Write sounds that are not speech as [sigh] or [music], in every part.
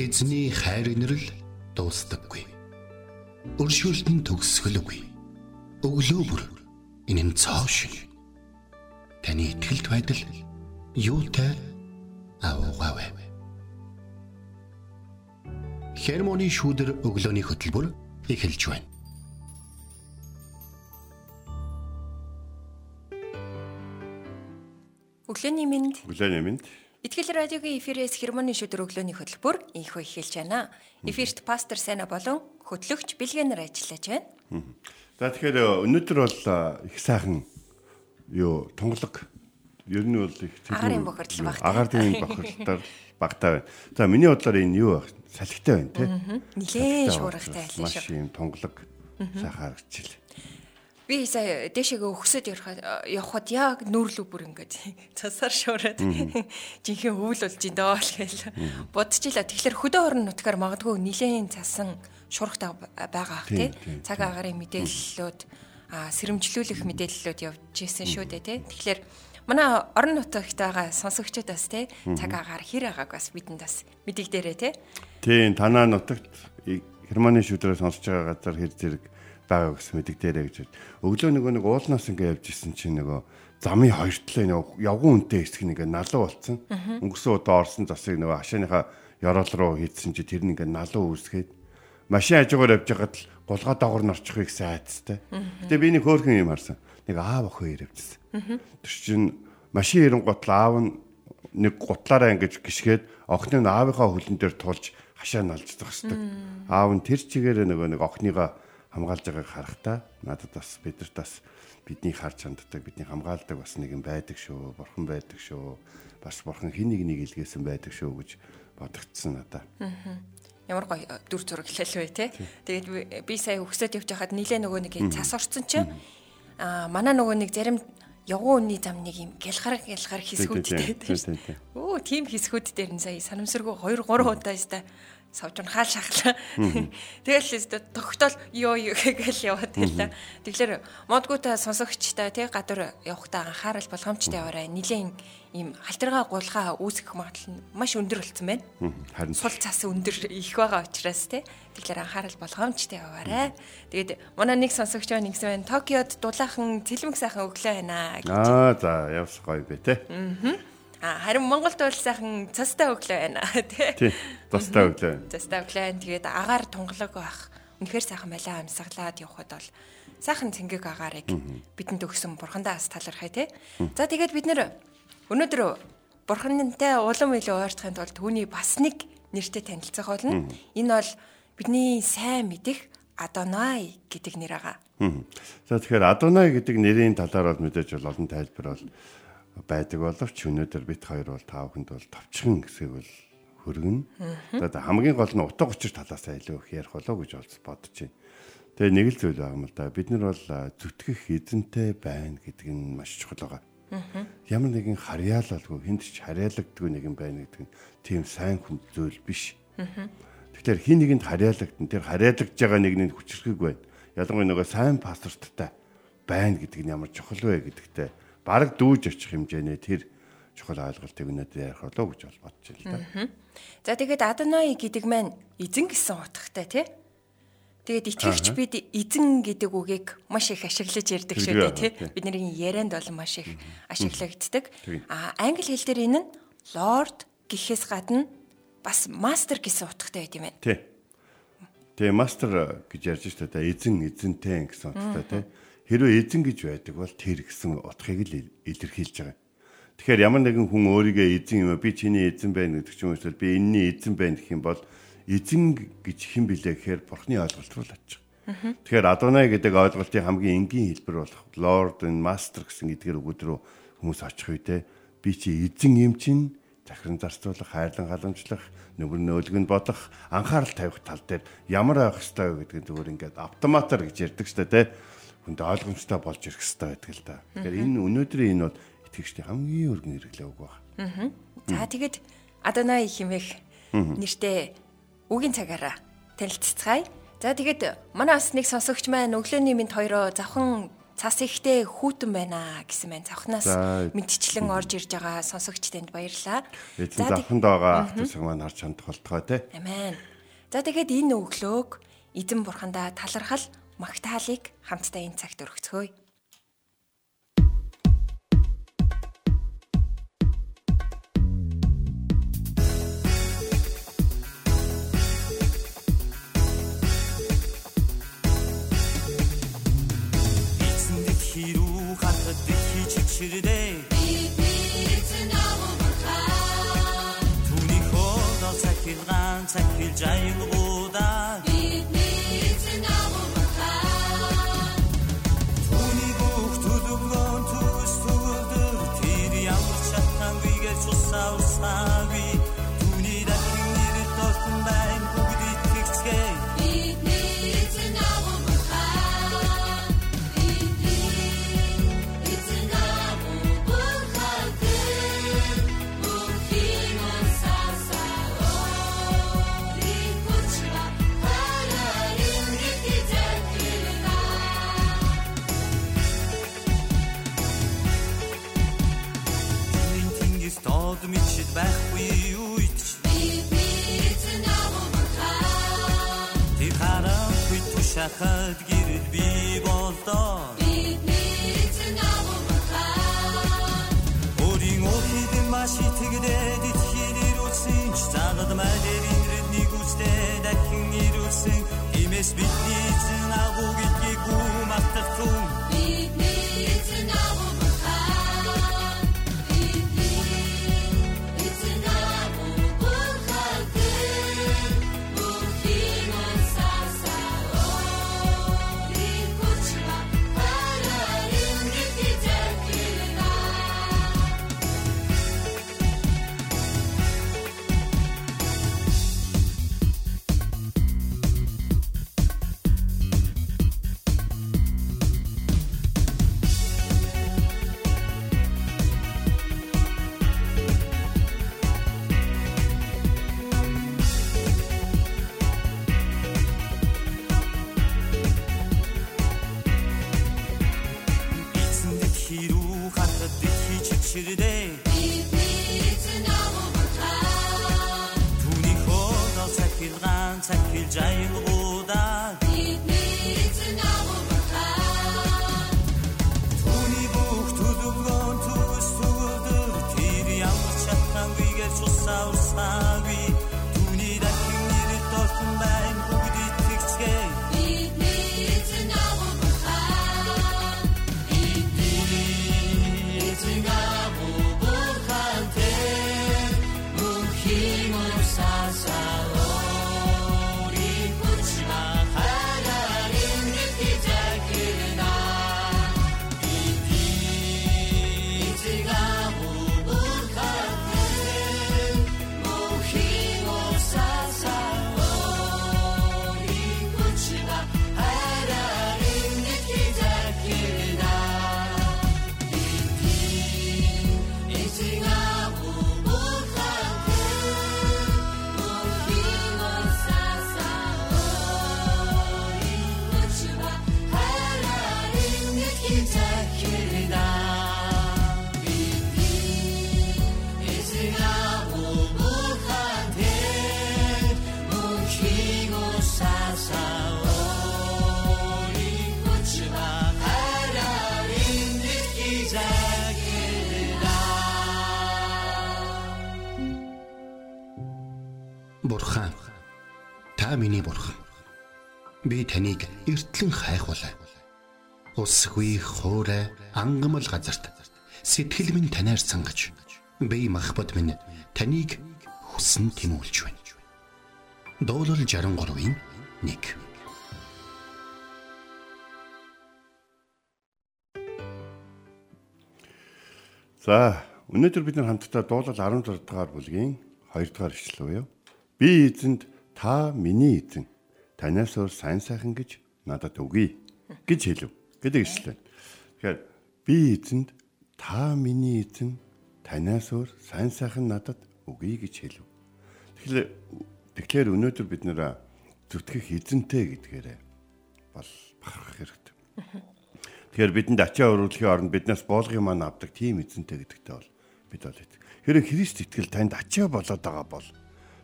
Эзний хайр инрэл дуустдаггүй. Өршөөлт нь төгсгөлгүй. Өглөө бүр энэ нь цоо шиг. Таны ихтгэлд байдал юутай аавгаавэ. Хермоны шүүдэр өглөөний хөтөлбөр эхэлж байна. Өглөөний минь Өглөөний минь Итгэл радиогийн эфирээс хермоны шүдэр өглөөний хөтөлбөр инхөө эхэлж байна. Эфирт пастор Сайна болон хөтлөгч Билгэнэр ажиллаж байна. За тэгэхээр өнөөдөр бол их сайхан юу тунгалаг ер нь бол их Агарын бохирдол багтай. Агарын бохирдол багтай байна. За миний бодлоор энэ юу? Салхитай байна тий. Нилээн шуургатай айлын Маш шүү. юм тунгалаг сайхан харагдчихлаа. Би сая дэшегээ өгсөд явахад явхад яг нүүрлүү бүр ингээд [laughs] цасаар шуураад [laughs] жинхэнэ өвөл болж ин доо л гээл бодчихлаа. Тэгэхээр хөдөө орон нутгаар магадгүй нилээн цасан шуургатай байгаа ах тий. Цаг агарын мэдээллүүд сэрэмжлүүлэх мэдээллүүд явж ирсэн шүү дээ тий. Тэгэхээр манай орон нутагт байгаа сонсогчдод бас тий цаг агаар хэр байгааг бас бидэнд бас мэдэгдээрэй тий. Тийм танаа нутагт Германы шүдрээр сонсож байгаа газар хэр зэрэг байгаа гэсэн мэдэгдээрэй гэж. Өглөө нөгөө нэг уулнаас ингээ явж исэн чинь нөгөө замын хоёр нөгөө явган үнтэй хэсэг нэг налуу болцсон. Өнгөрсөн удаа орсон засыг нөгөө хашааныхаа ёроол руу хийдсэн чи тэр нь ингээ налуу үүсгээд машин хажуугаар явж байгаад л гулгаа доогор норчихыг сайдтай. Гэтэ би нэг хөөрхөн юм харсан. Нэг аав охин ирэвчсэн. Тэр чинь машин ирэнгуут л аав нь нэг гутлаараа ингэж гიშгээд охины нь аавынхаа хөлн дээр тулж хашаа налж зогсдог. Аав нь тэр чигээрээ нөгөө нэг охиныгаа хамгаалж байгааг харахтаа надад бас бидэрт бас бидний харж ханддаг бидний хамгаалдаг бас нэг юм байдаг шүү. Бурхан байдаг шүү. Бас бурхан хин нэг нэг илгээсэн байдаг шүү гэж бодогдсон надаа. Ямар гоё дүр зураг хэлэл вэ те. Тэгээд би- би сая өгсөд явж байхад нилээ нөгөө нэг цас орсон чинь аа манай нөгөө нэг зарим явган үнний зам нэг юм гялхар гялхар хэсгүүдтэй Тийм, тийм, тийм. Өө тийм хэсгүүд дээр нь сая санамсаргүй 2 3 удаа өстой савж хаал шахлаа. Тэгэл тогтоол ёо ёо гэл яваад гэлээ. Тэгэхээр модгүй та сонсогчтой тий гадар явахдаа анхаарал болгоомжтой яваарай. Нилийн ийм халтргаа гулгаа үүсгэх магадлал нь маш өндөр болсон байна Харин сул цас өндөр их байгаа учраас те тэгэхээр анхаарал болгоомжтой яваарай. Тэгээд манай нэг сонсогч байна гэсэн байна. Токиод дулаахан цэлмэг сайхан өглөө байна гэж. Аа за явс гоё бэ те. А харин Монголд бол сайхан цастай өглөө байна. [laughs] Тий. Тустай өглөө. Цастай өглөө байна. Тэгээд агаар тунгалаг байх. Үнэхээр сайхан байлаа амьсгалаад явхад бол сайхан цэнгэг агаарыг бидэнд өгсөн бурхандаа бас талархая те. За тэгээд бид нэр өнөөдөр бурхантай улам илүү ойртохын тулд түүний бас нэг нэртэй танилцах болно. Энэ бол бидний сайн мэдих Адонай гэдэг нэр байгаа. За тэгэхээр Адонай гэдэг нэрийн талаар бол мэдээж бол олон тайлбар бол байдаг боловч өнөөдөр бит хоёр бол таавханд бол товчхон хэсэг бол хөргөн. За хамгийн гол нь утга учир талаас илүү их ярих болоо гэж олж бодож байна. Тэгээ нэг л зүйл байгаа юм л да. Бид нар бол зүтгэх эзэнтэй байна гэдэг нь маш чухал байгаа. Ямар нэгэн харьяалалгүй хүнд ч харьяалагдгүй нэгэн байна гэдэг нь тийм сайн хүн зүйл биш. Тэгэхээр хин нэгэнд харьяалагдсан. Тэр харьяалагдж байгаа нэгний хүчрхэг байна. Ялангуяа нөгөө сайн паспорттай байна гэдэг нь ямар чухал вэ гэдэгтээ бараг дүүж очих хэмжээний тэр чухал ойлголтыг өнөөдөр ярих болоо гэж бодож байна л да. За тэгээд Адонай гэдэг маань эзэн гэсэн утгатай тий. Тэгээд итгэгч бид эзэн гэдэг үгийг маш их ашиглаж ярьдаг шүү дээ тий. Бидний ярианд бол маш их ашиглагддаг. А англи хэл дээр энэ нь lord гэхээс гадна бас master гэсэн утгатай байт юм байна. Тий. Тэгээ мастер гэж ярьж штэ та эзэн эзэнтэй гэсэн утгатай тий. Хэрвээ эзэн гэж байдаг бол тэр гэсэн утгыг л ил- илэрхийлж байгаа. Тэгэхээр ямар нэгэн хүн өөрийгөө эзэн юм би чиний эзэн байна гэдэг ч юм уу эсвэл би энэний эзэн байна гэх юм бол эзэн гэж хэн билээ гэхээр бурхны ойлголт руу л очих. Тэгэхээр Адонай гэдэг ойлголтын хамгийн энгийн хэлбэр болох Lord and Master гэсэн эдгээр үгүүд рүү хүмүүс очих үедээ би чи эзэн юм чинь захиран зарцуулах, хайрлан халамжлах, нөмөр нөөлгөнд бодох, анхаарал тавих тал дээр ямар авах ёстой вэ гэдгийг зүгээр ингээд автоматар гэж ярьдаг штэ тэ. Хүнд ойлгомжтой болж ирэх ёстой байдаг л да. Тэгэхээр энэ өнөөдрийн энэ бол итгэгчдийн хамгийн өргөн хэрэглээ үг байна. За тэгээд Адонай химэх нэртэй үгийн цагаараа танилццгаая. За тэгээд манай бас нэг сонсогч маань өглөөний минь хоёроо завхан цас ихтэй хүүтэн байна гэсэн байна. Цавхнаас За. мэдчлэн орж ирж байгаа сонсогч танд баярлалаа. Эзэн За, завханд байгаа ахтусаг маань харж хандах болтгой те. Амен. За тэгээд энэ өглөөг эзэн бурхандаа талархал магтаалыг хамтдаа энэ цагт өргөцгөөе. Мичид байхгүй үед ч Тэр харанхуй тушахад гэрэл би болдоо Өөрийн өхид маш итгэдээд итгэхин ирүүлсэн ч цагад малэр инред нэг үстэй дахин ирүүлсэн. Имэс бидний эзэн агуу гэдгийг гүмартах түн. Эзэнд Бурхан та миний бурхан. Би таныг эртлэн хайхвалаа. Усгүй хоорой ангамл газарт сэтгэл минь танаар сангаж би махбат минь таныг хүсн тимүүлж байна. Дуурал 63-ийн 1 За, өнөөдөр бид нар хамтдаа дуулал 16 дугаар бүлгийн 2 дугаар ишлэл буюу би эзэнд та миний эзэн танаас өөр сайн сайхан гэж надад өгье гэж хэлв гэдэг ишлэл. Тэгэхээр би эзэнд та миний эзэн танаас өөр сайн сайхан надад өгье гэж хэлв. Тэгэхээр тэгэхээр өнөөдөр бид нэр зүтгэх эзэнтэй гэдгээрээ бол бахарх хэрэгтэй. Тэгэхээр бидэнд ачаа өрүүлэхийн оронд биднээс боолгын маань авдаг тийм эзэнтэй гэдэгтэй бол бид бол итгэв. Хэрэг Христ итгэл танд ачаа болоод байгаа бол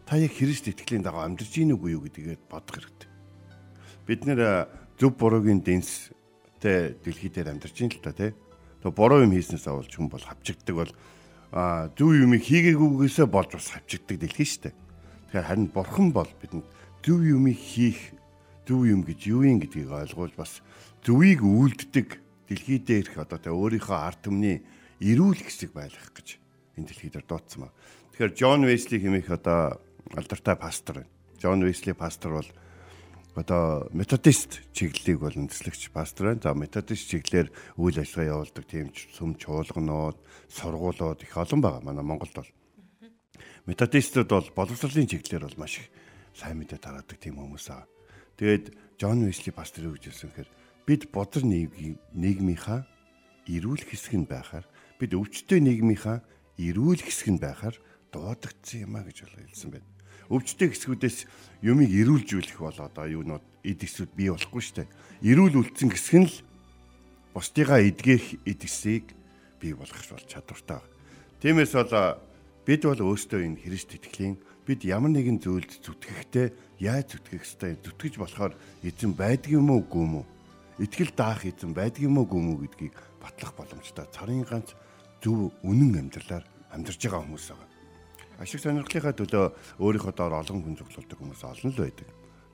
та яг Христ итгэлийн дагуу амьдарч ийн үгүй юу гэдгийг бодох хэрэгтэй. Бид нэр зөв буруугийн дэнстэй дэлхий дээр амьдарч ийн л та тий. То буруу юм хийснээс авалж хүн бол хавчигддаг бол а зөв юм хийгээгүйгээсээ болж бас хавчигддаг дэлхий шүү дээ. Тэгэхээр харин бурхан бол бидэнд зөв юм хийх зөв юм гэж юу юм гэдгийг ойлгуулж бас зөвийг үйлддэг дэлхий дээрх одоо тэ өөрийнхөө ард түмний эрүүл хэсэг байлгах гэж энэ дэлхий дээр дуудсан ба. Тэгэхээр Джон Весли хэмээх одоо алдартай пастор байна. Джон Весли пастор бол одоо методист чиглэлийг бол үндэслэгч пастор байна. За методист чиглэлээр үйл ажиллагаа явуулдаг тийм сүм чуулганууд, сургуулиуд их олон байгаа манай Монголд бол. Методистууд бол боловсролын чиглэлээр бол маш их сайн мэдээ тараадаг тийм хүмүүс аа. Тэгээд Джон Весли пастор юу гэж хэлсэн хэрэг бид бодор нийгмийнхаа эрүүл хэсэг нь байхаар бид өвчтөе нийгмийнхаа эрүүл хэсэг нь байхаар дуудагдсан юм а гэж хэлсэн байна. Өвчтөе хэсгүүдээс юмыг эрүүлжүүлэх бол одоо юунууд эд эсүүд бий болохгүй шүү дээ. Эрүүл үлдсэн хэсэг нь л бусдыгаа эдгэх эд эсийг бий болгох бол чадвартай. Тиймээс бол бид бол өөрсдөө энэ Христ итгэлийн бид ямар нэгэн зүйлд зүтгэхдээ яаж зүтгэх ёстой зүтгэж болохоор эзэн байдаг юм уу үгүй юм уу итгэл даах эзэн байдаг юм уу гүмүү гэдгийг батлах боломжтой. Царын ганц зөв үнэн амьдралаар амьдарч байгаа хүмүүс байгаа. Ашиг сонирхлынхаа төлөө өөрийнхөө доор олон хүн зөвлөлдөг хүмүүс олон л байдаг.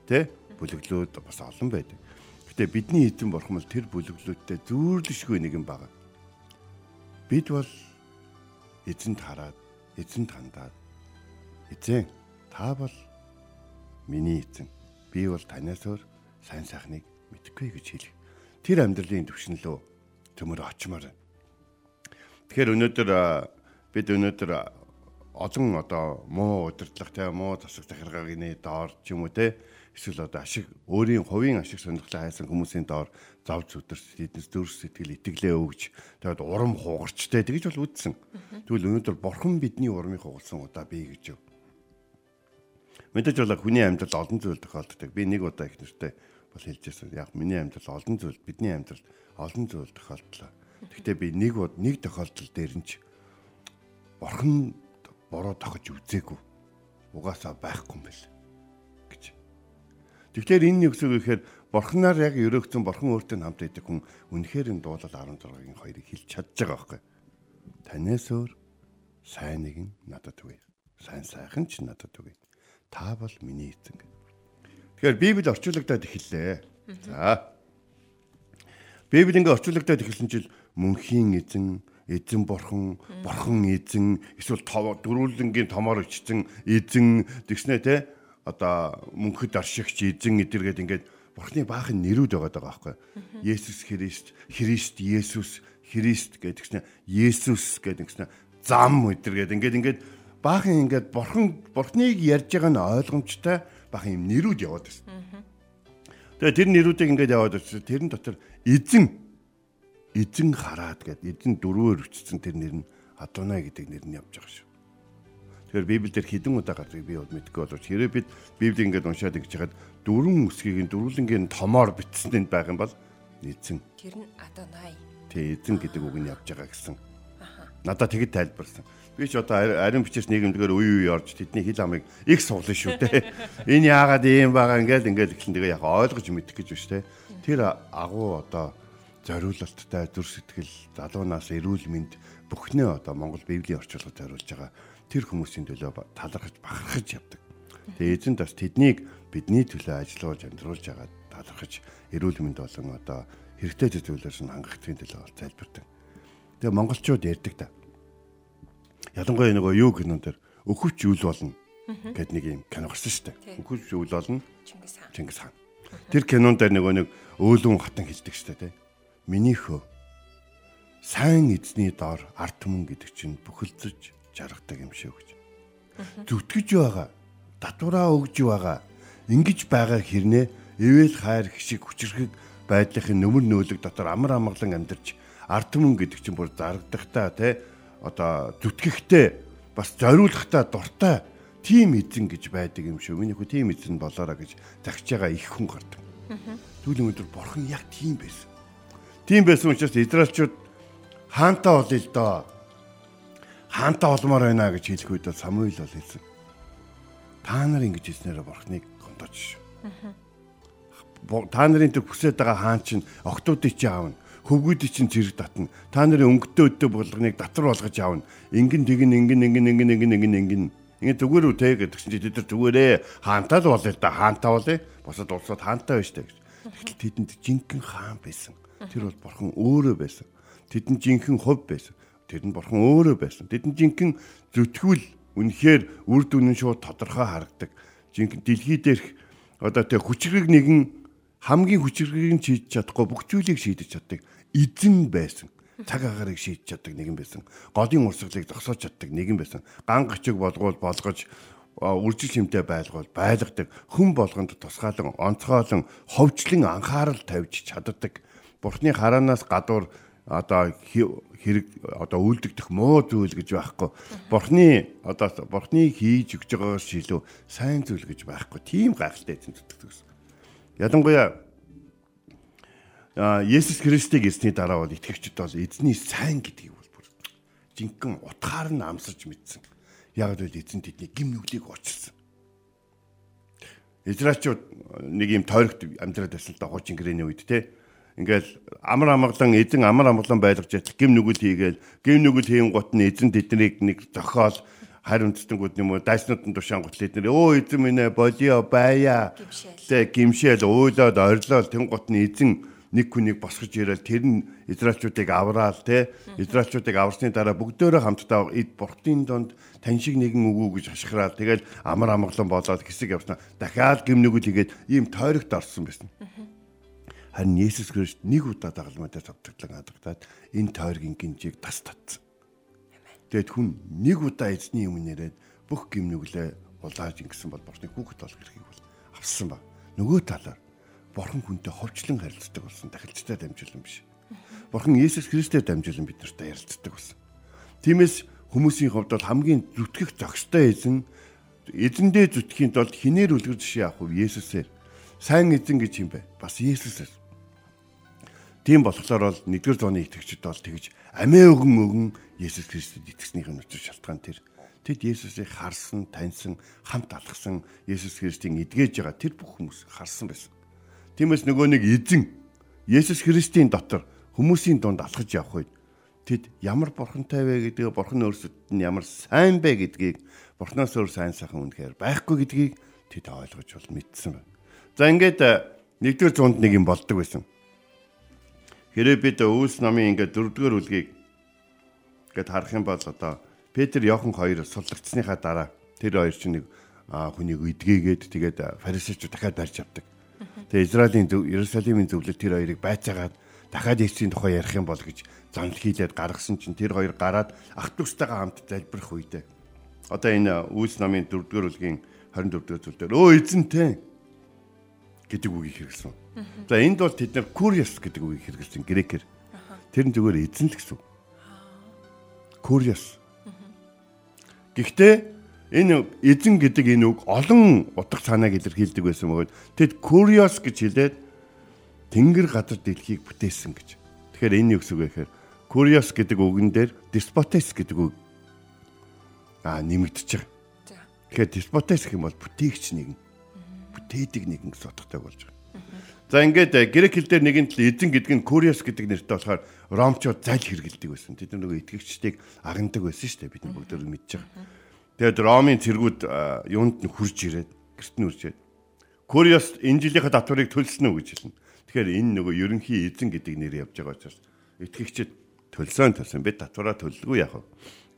Тэ? Бүлэглүүд бас олон байдаг. Гэтэ бидний эзэн бурхан бол тэр бүлэглүүдтэй зүүрлэшгүй нэгэн байгаа. Бид бол эзэнт хараад, эзэнт хандаад эзэн та бол миний эзэн. Би бол танаас өөр сайн сайхныг мэдэхгүй гэж хэлэх. Тэр амьдралын төвшнлөө төмөр очимоор байна. Тэгэхээр өнөөдөр бид өнөөдөр олон одоо муу удирдлага те муу засаг захиргаагийн доор ч юм уу те эсвэл одоо ашиг өөрийн хувийн ашиг сонирхлоо хайсан хүмүүсийн доор зав зүдэрс эднес дөрс сэтгэл итгэлээ өгж тэгээд урам хугарчтай тэгж бол үдсэн. Тэгвэл өнөөдөр бурхан бидний урамыг хугалсан удаа бий гэж юу. Мэдээж бол хүний амьдрал олон зүйл тохиолддог. Би нэг удаа их нэртэй бол хэлж байсан. Яг миний амьдрал олон зүйл бидний амьдрал олон зүйл тохиолдлоо. Гэхдээ би нэг нэг тохиолдол дээр нь ч бурхан бороо тохиж үзээгүй. Угаасаа байхгүй юм бэл гэж. Тэгэхээр энэ нэг зүйл ихээр бурханаар яг өрөөгцөн бурхан өөртөө хамт идэг хүн үнэхээр энэ дуулал 16-гийн 2-ыг хэлж чадж байгаа байхгүй. Танаас өөр сайн нэг нь надад үгүй. Сайн сайхан ч надад үгүй. Та бол миний эзэн гэдэг. Тэгэхээр Библи орчуулагдаад эхэллээ. За. Библи ингээ орчуулагдаад эхэлсэн чил мөнхийн эзэн, эзэн бурхан, бурхан эзэн, эсвэл дөрвөлнгийн томоор ичсэн эзэн тэгснэ те одоо мөнхөд аршигч эзэн эдэргээд ингээд бурхны баахан нэрүүд байгаа байгаа байхгүй. Есүс Христ, Христ Есүс, Христ гэдэг чинь Есүс гэдэг чинь зам эдэргээд ингээд ингээд баахан ингээд бурхан бурхныг ярьж байгаа нь ойлгомжтой бахан юм нэрүүд яваад байсан. Тэгээ тэр нэрүүдийг ингээд яваад байсан. Тэрэн дотор эзэн эзэн хараад гэд эзэн дөрвөөр өчсөн тэр нэр нь Адонай гэдэг нэр нь явж байгаа шүү. Тэгэхээр Библиэлд хідэн удаа гардаг би бол мэдгүй боловч хэрэв бид Библийг ингээд уншаад ингэж хаад дөрвөн үсгийг дөрвөлнгийн томоор бичсэнд байх юм бол эзэн. Тэр нь Адонай. Тэ эзэн гэдэг үг нь явж байгаа гэсэн. Надад тэгэд тайлбарсан. Би ч одоо ариун бичээс нийгэмдгээр үе үе орж тэдний хил амыг их суглаа шүү дээ. Энэ яагаад ийм байгаа ингээд ингээд ихлэн тэгээ яг ойлгож мэдэх гэж биш те. Тэр агуу одоо зориулалттай зүр сэтгэл залуунаас эрүүл мэнд бүхнээ одоо Монгол Библийн орчуулгад зориулж байгаа тэр хүмүүсийн төлөө талархаж бахархаж явдаг. Тэгээ эзэн бас тэднийг бидний төлөө ажиллаж амьдруулж байгаа талархаж эрүүл мэнд болон одоо хэрэгтэй зүйлээс нь хангахын төлөө залбирдаг. Тэгээ монголчууд ярьдаг та ялангуяа нөгөө юу кинон дээр өхөвч үйл болно гэд нэг юм кино гарсан шүү дээ. Өхөвч үйл болно Чингис хаан. Чингис хаан. Тэр кинон дээр нөгөө нэг өөлөн хатан хэлдэг шүү дээ. Миний хөө сайн эзний доор арт түмэн гэдэг чинь бүхэлдэж жаргадаг юм шиг гэж. Зүтгэж байгаа, татвараа өгж байгаа, ингэж байгаа хэрнээ эвэл хайр хшиг хүчрхэг байдлын нөмөр нөөлөг дотор амар амгалан амьдарч арт түмэн гэдэг чинь бүр зарагдахтаа те одоо зүтгэхтэй бас зориулахтай дуртай тим эзэн гэж байдаг юм шүү. Миний хүү тим эзэн болоорой гэж загч байгаа их хүн гардаг. Түүний өдөр бурхан яг тийм байсан. Тийм байсан учраас Израильчууд хаантаа болъё л доо. Хаантаа олмоор байна гэж хэлэх үед Самуил бол хэлсэн. Та нар ингэж хэлснээр бурхныг гондож. Та нарын төв хүсэж байгаа хаан чинь октоодыг чи аавна хөвгүүдийг чинь зэрэг татна. Та нарын өнгөтэй өдөө булганыг татвар болгож аавна. Ингэн тэгин ингэн ингэн ингэн ингэн ингэн ингэн ингэ зүгээр үү те гэдэг чинь тэд нар зүгээрээ хаантаа л болъё да хаантаа болъё. Босод улсууд хаантаа байна штэ гэж. Тэгтэл тэдэнд жинхэнэ хаан байсан. Тэр бол бурхан өөрөө байсан. Тэдэнд жинхэнэ хувь байсан. Нь бурхан өөрөө байсан. Тэдэнд жинхэнэ зүтгүүл үнэхээр үр дүн нь шууд тодорхой харагдаг. Жинхэнэ дэлхий дээрх одоо тэг хүчрэг нэгэн хамгийн хүчрхийг нь шийдэж чадахгүй бүх зүйлийг шийдэж чаддаг эзэн байсан. Цаг агаарыг шийдэж чаддаг нэгэн байсан. Голын урсгалыг зогсоож чаддаг нэгэн байсан. Ган гачиг болгоул болгож үржил хэмтэй байлгуул байлгадаг хүн болгонд тусгаалan онцгойлон ховчлон анхаарал тавьж чаддаг. Бурхны хараанаас гадуур одоо хэрэг одоо үйлдэгдэх муу зүйл гэж байхгүй. Бурхны одоо бурхны хийж өгч байгаагаас илүү сайн зүйл гэж байхгүй. Тийм гайхалтай эзэн зүтгэдэг гэсэн. Ялангуяа Есүс Христийг эзний дараа бол итгэгчд бол эзний сайн гэдгийг бол бүр жинхэнэ утгаар нь амсарч мэдсэн. Яг л эзэн тэдний гим нүглийг очилсан. Израильчууд нэг юм тойрогт амьдраад байсан л да хуучин гэрээний үед те. Ингээл амар амгалан эзэн амар амгалан байлгаж ятл гим нүгэл хийгээл гим нүгэл хийн гут нь эзэн тэднийг нэг зохиол үндэстэнүүд юм уу дайснууд нь тушаан гутал эднэр. Өө эзэн минь болио байя. Тэ гимшээл уйлаад орилол тэн гут нь эзэн нэг хүнийг босгож ирээл тэр нь израилчуудыг авраал те израилчуудыг аварсны дараа бүгдөө хамтдаа эд бурхтын донд тань шиг нэгэн өгөө гэж хашгираал тэгэл амар амгалан болоод хэсэг явснаа. Дахиад гимнүгэл игээд ийм тойрогт орсон байсан. Харин Есүс Христ нэг удаа дагалмайдаа цогцоглон хадагтаад энэ тойргийн гинжийг тас татсан. Тэгэд хүн нэг удаа эзний юм нэрээд бүх гимнүглээ улааж ингэсэн бол бурхны хүүхэд болох эрхийг бол авсан ба. Нөгөө талаар бурхан хүнтэй ховчлон харилцдаг болсон тахилчтай дамжуулан биш. Бурхан Иесус Христээр дамжуулан бид нартай ярилцдаг болсон. Тиймээс хүмүүсийн хувьд бол хамгийн зүтгэх зохистой эзэн эзэндээ зүтгэхийн тулд хинээр үлгэр жишээ авах вэ? Есүсээр. Сайн эзэн гэж юм бэ? Бас Есүсээр. Тийм болохоор бол 1-р зууны итгэгчид бол тэгж амиа өгөн өгөн Есүс Христэд итгэснийхэн учир шалтгаан тэр. Тэд Есүсийг харсан, таньсан, хамт алхсан Есүс Христийн эдгэж байгаа тэр бүх хүмүүс харсан байсан. Тиймээс нөгөө нэг эзэн Есүс Христийн дотор хүмүүсийн дунд алхаж явх үед тэд ямар бурхантай вэ гэдгийг бурхан өөрсдөд нь ямар сайн бэ гэдгийг бурхноос өөр сайн сайхан үнэхээр байхгүй гэдгийг тэд ойлгож бол мэдсэн байна. За ингээд нэгдүгээр зуунд нэг юм болдог байсан. Хэрэг бид Үүс намын ингээд дөрөвдүгээр үлгийг гэд харах юм бол одоо Петр Йохан хоёр суллагдсныхаа дараа тэр хоёр чинь нэг хүнийг эдгээгээд тэгээд фарисеучуд дахиад барьж авдаг. Тэгээд Израилийн зөв Иерусалимын зөвлөлд тэр хоёрыг байцаагаад дахиад Есүсийн тухай ярих юм бол гэж занл хийлээд гаргасан чинь тэр хоёр гараад ах トゥ стайгаа хамт залбирх үедээ. Одоо энэ Үүс намын 4-р бүлгийн 24-р зүйлээр өө эзэнтэй гэдэг үгийг хэрэглэсэн. За энд бол тэд нар curious гэдэг үгийг хэрэглэсэн грекээр. Тэр нь зүгээр эзэн л гэсэн үг. Curious. Гэхдээ энэ эзэн гэдэг энэ үг олон утга санааг илэрхийлдэг байсан бөгөөд тэд curious гэж хэлээд тэнгэр газар дэлхийг бүтээсэн гэж. Тэгэхээр энэ юу гэсэн үг вэ гэхээр curious гэдэг үгэн дээр despotes гэдэг үг аа нэмэгдэж байгаа. Тэгэхээр despotes гэх юм бол бүтээгч нэгэн. Бүтээдэг нэгэн гэсэн утгатай болж байгаа. За ингээд грек хэл дээр нэгэн тал эзэн гэдэг нь curious гэдэг нэртэй болохоор ромчууд зал хэргэлдэг байсан. Тэд нөгөө итгэгчдийг агандаг байсан шүү дээ бид бүгд мэдж байгаа. Тэгээд ромын цэргүүд юунд нь хурж ирээд гэрт нь үржээд curious энэ жилийнхаа татварыг төлсөн үү гэж хэлнэ. Тэгэхээр энэ нөгөө ерөнхий эзэн гэдэг нэр явж байгаа учраас итгэгчд төлсөн төлсөн бид татвараа төлөлгүй яах вэ?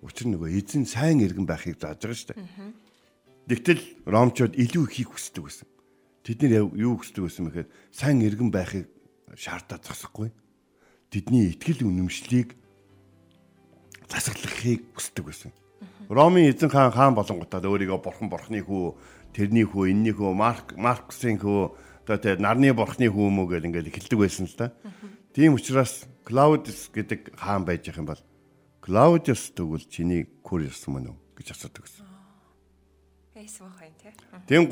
Учир нь нөгөө эзэн сайн иргэн байхыг зааж байгаа шүү дээ. Тэгтэл ромчууд илүү ихийг хүсдэг байсан. Тэд нэр юу хүсдэг байсан бэхээр сайн иргэн байхыг шаардаад зогсохгүй. Тэдний итгэл үнэмшлийг засаглахыг хүсдэг байсан. Ромын эзэн хаан хаан болонготаа өөрийгөө бурхан бурхны хүү, тэрний хүү, энэний хүү, Марк Марксын хүү, одоо тэр нарны бурхны хүү мүү гэл ингээд эхэлдэг байсан л да. Тийм учраас Клаудиус гэдэг хаан байж их юм бол Клаудиус тэгвэл чиний Куриус мөн үү гэж асуудаг гэсэн. Эйс мөн хайн тий. Тийм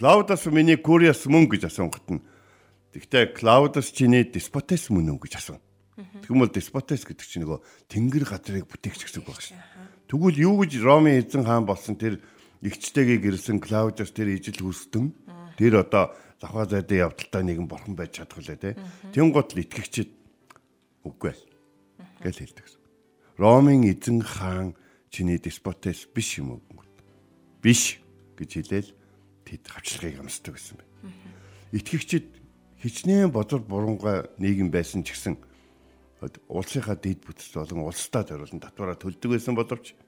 гот Клаудиус миний Куриус мөн гэж асуунгот нь Тэгвэл Клаудус чиний деспотес мөн үү гэж асууна. Тэгмэл деспотес гэдэг чинь нөгөө тэнгэр газрыг бүтээгч гэсэн үг байна шээ. Тэгвэл юу гэж Ромын эзэн хаан болсон тэр игчтэйгээ гэрсэн Клаудус тэр ижил хүсдэн тэр одоо завхаа зайдаа явдалтай нэгэн бурхан байж чадах лээ те. Тэн гот л итгэгчид үгүй л гэж хэлдэг. Ромын эзэн хаан чиний деспотес биш юм уу? Биш гэж хэлээл тэд хавчлагыг амсдаг гэсэн байна. Итгэгчид хичнээн бодол бурууга нийгэм байсан ч гэсэн улсынхаа дэд бүтц болон улстай зориулсан татвараа төлдөг байсан боловч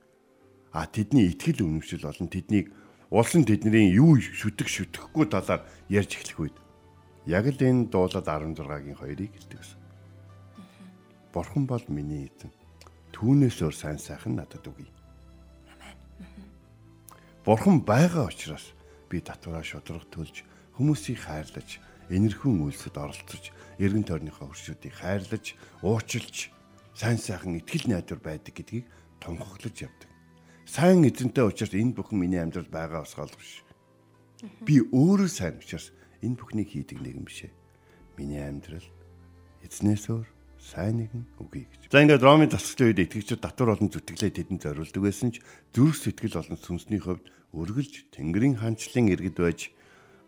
а тэдний итгэл үнэмшил болон тэднийг улсын тэдний юу шүтэх шүтэхгүй талаар ярьж эхлэх үед яг л энэ дуулаад 16-гийн хоёрыг хэлдэг гэсэн. Бурхан бол миний эзэн. Түүнээс өөр сайн сайхан надад үгүй. Бурхан байгаа учраас би татвараа шудраг төлж хүмүүсийг хайрлаж энэрхэн үйлсэд оролцож, эргэн тойрныхоо хөршүүдийг хайрлаж, уучлж, сайн сайхан итгэл найдвар байдаг гэдгийг тунхаглаж явдаг. Сайн эзэнтэй учраас энэ бүхэн миний амьдрал байгаа усгаал биш. Би өөрөө сайн учраас энэ бүхнийг хийдэг нэгэн бишээ. Миний амьдрал эзнээс өөр сайн нэгэн үгүй гэж. За ингээд Ромын тасгалын үед итгэгчид татвар болон зүтгэлээ тэдэнд зориулдаг байсан ч зүрх сэтгэл болон сүнсний хувьд өргөлж Тэнгэрийн хаанчлалын иргэд байж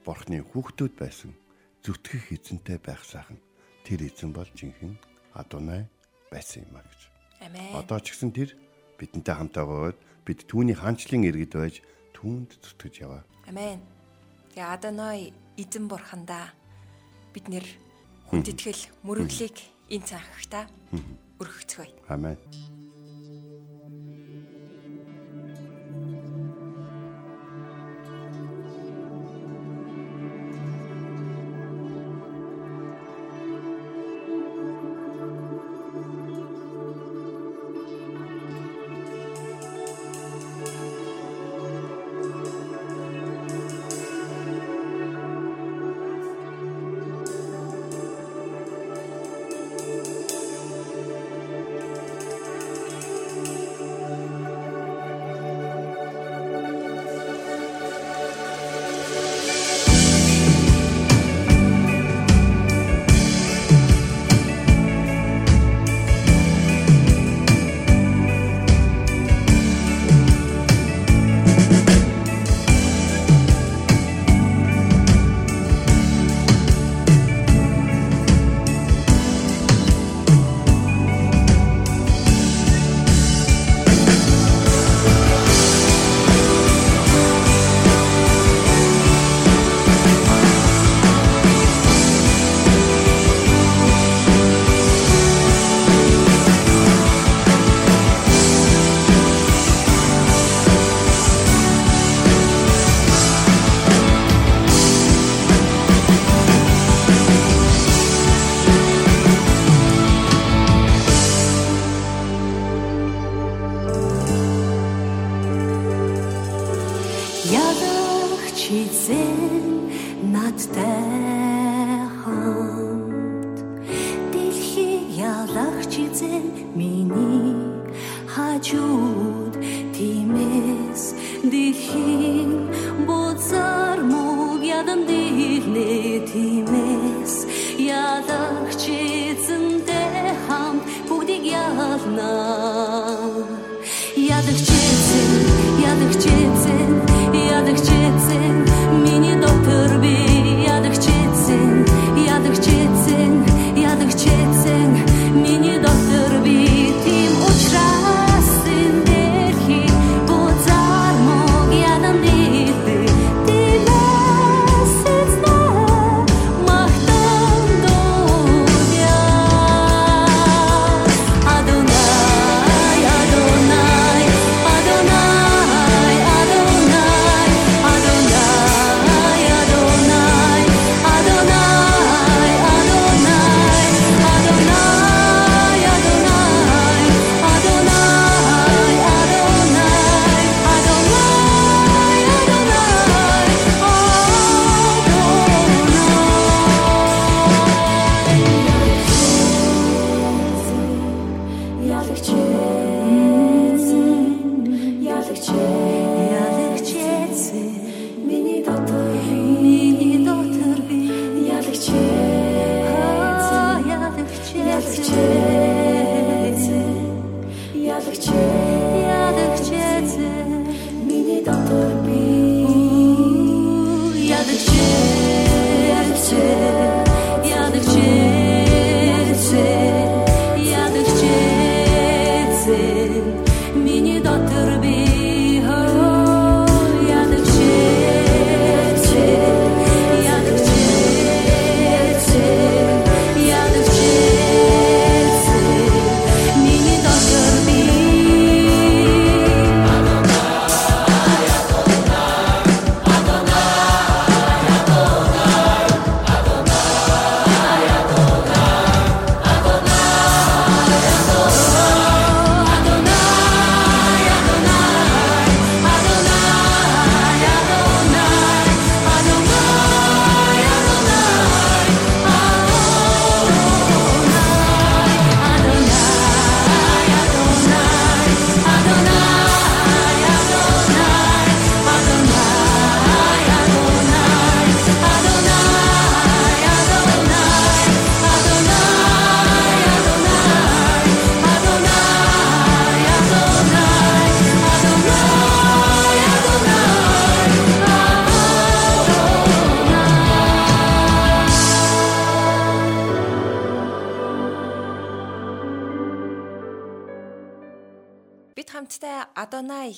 Бурхны хүүхдүүд байсан зүтгэх эзэнтэй байх сайхан тэр эзэн бол жинхэнэ Адонай байсан юм а гэж. Амен. Одоо ч гэсэн тэр бидэнтэй хамтаа байгаад бид түүний хаанчлалын иргэд байж түүнд зүтгэж яваа. Амен. Тэгээ Адонай эзэн бурхандаа бид нэр хүндэтгэл мөрөглийг энэ цагта өргөцгөөе. Амен.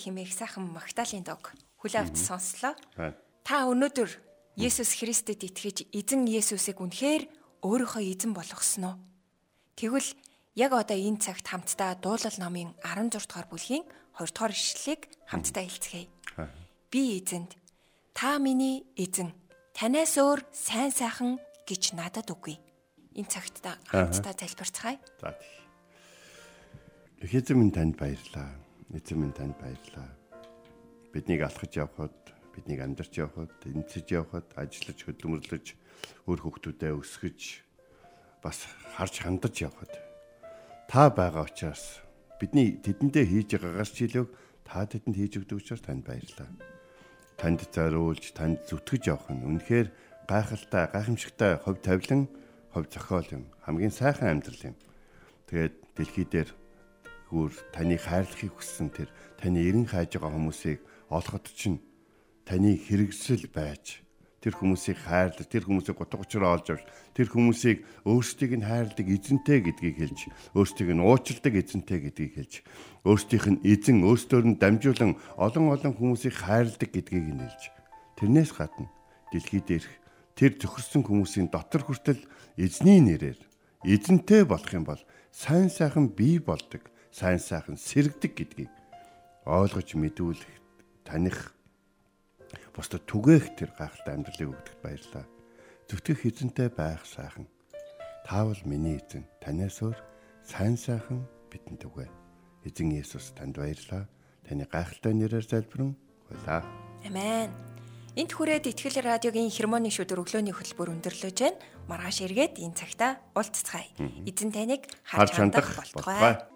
Хэмээх сайхан Магдалины дог хүл авч сонслоо. Та өнөөдөр Есүс Христэд итгэж эзэн Есүсийг үнэхээр өөрийнхөө эзэн болгосноо. Тэгвэл яг одоо энэ цагт хамтдаа дуулал номын 16 дугаар бүлгийн 2 дугаар ишлэлийг хамтдаа хэлцгээе. Би эзэнд та миний эзэн танаас өөр сайн сайхан гэж надад үгүй. Энэ цагт та хамтдаа залбирцгаая. За тийм. Эзэн минь танд баярлаа. Эзэн минь танд баярлаа. Биднийг алхаж явхад, биднийг амьдарч явхад, эмчиж явхад, ажиллаж, хөдөлмөрлөж, өөр хүүхдүүдэд өсгөж бас харж хандаж явхад та байгаа учраас бидний тэдэндээ хийж байгаа гарчлыг та тэдэнд хийж өгдөг учраас танд баярлалаа. Танд зориулж, танд зүтгэж явах нь үнэхээр гайхалтай, гайхамшигтай хувь тавилан, хувь зохиол юм. Хамгийн сайхан амьдрал юм. Тэгээд дэлхий дээр гүр таны хайрлахыг хүссэн тэр таны эрен хайж байгаа хүмүүсийг олоход чинь таны хэрэгсэл байж тэр хүмүүсийг хайрлах, тэр хүмүүсийг гутга учраа олж авч, тэр хүмүүсийг өөрсдийг нь хайрладаг эзэнтэй гэдгийг хэлж, өөрсдийг нь уучладаг эзэнтэй гэдгийг хэлж, өөрсдийнх нь эзэн өөрсдөр нь дамжуулан олон олон хүмүүсийг хайрладаг гэдгийг нь хэлж. Тэрнээс гадна дэлхий дээрх тэр зөвхөрсөн хүмүүсийн дотор хүртэл эзний нэрээр эзэнтэй болох юм бол сайн сайхан бий болдог сайн сайхан сэргдэг гэдгийг ойлгож мэдүүлэх таних бусдад түгээх тэр гайхалтай амьдралыг өгдөгт баярлаа. Зүтгэх эзэнтэй байх сайхан. Таавал миний эзэн танаас өөр сайн сайхан бидэнд үгүй. Эзэн Есүс танд баярлаа. Таны гайхалтай нэрээр залбирэн хуйлаа. Амен. Энт хүрээд Итгэл радиогийн хермоны шүдэр өглөөний хөтөлбөр өндөрлөж байна. Маргааш эргээд энэ цагта уулзцгаая. Эзэн таныг харж хандах болтугай.